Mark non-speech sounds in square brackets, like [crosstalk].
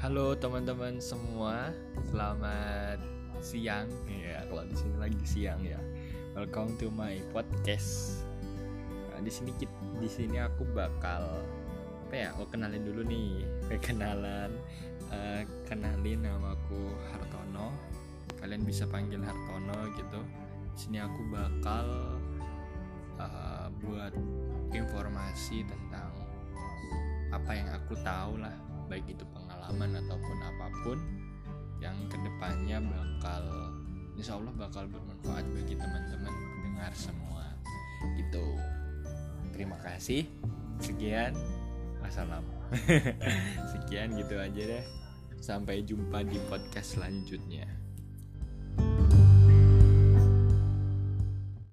Halo teman-teman semua, selamat siang. Ya, kalau di sini lagi siang ya. Welcome to my podcast. Nah, di sini di sini aku bakal apa ya? Oh kenalin dulu nih, kenalan. Eh, kenalin namaku Hartono. Kalian bisa panggil Hartono gitu. Di sini aku bakal eh, buat informasi tentang apa yang aku tahu lah baik itu pengalaman ataupun apa pun yang ke depannya bakal insya Allah bakal bermanfaat bagi teman-teman pendengar semua. Gitu. Terima kasih. Sekian. Wassalam [laughs] sekian gitu aja deh. Sampai jumpa di podcast selanjutnya